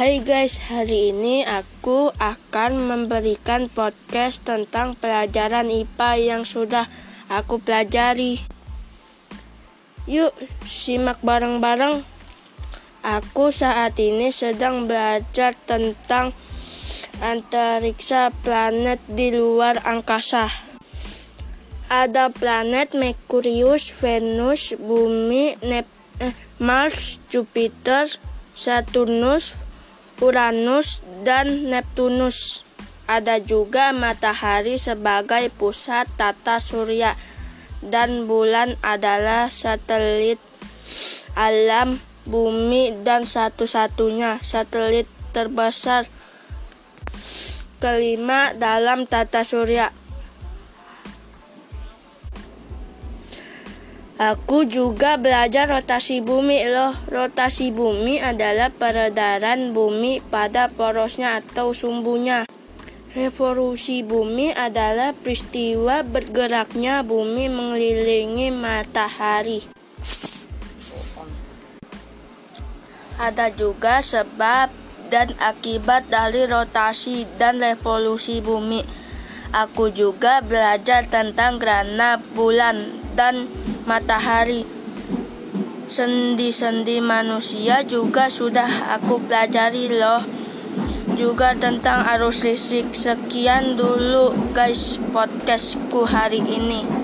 Hai guys, hari ini aku akan memberikan podcast tentang pelajaran IPA yang sudah aku pelajari. Yuk, simak bareng-bareng. Aku saat ini sedang belajar tentang antariksa planet di luar angkasa. Ada planet Merkurius, Venus, Bumi, Nep eh, Mars, Jupiter, Saturnus, Uranus dan Neptunus. Ada juga matahari sebagai pusat tata surya dan bulan adalah satelit alam bumi dan satu-satunya satelit terbesar kelima dalam tata surya. Aku juga belajar rotasi bumi loh. Rotasi bumi adalah peredaran bumi pada porosnya atau sumbunya. Revolusi bumi adalah peristiwa bergeraknya bumi mengelilingi matahari. Ada juga sebab dan akibat dari rotasi dan revolusi bumi. Aku juga belajar tentang gerhana bulan dan matahari. Sendi-sendi manusia juga sudah aku pelajari loh. Juga tentang arus listrik. Sekian dulu guys podcastku hari ini.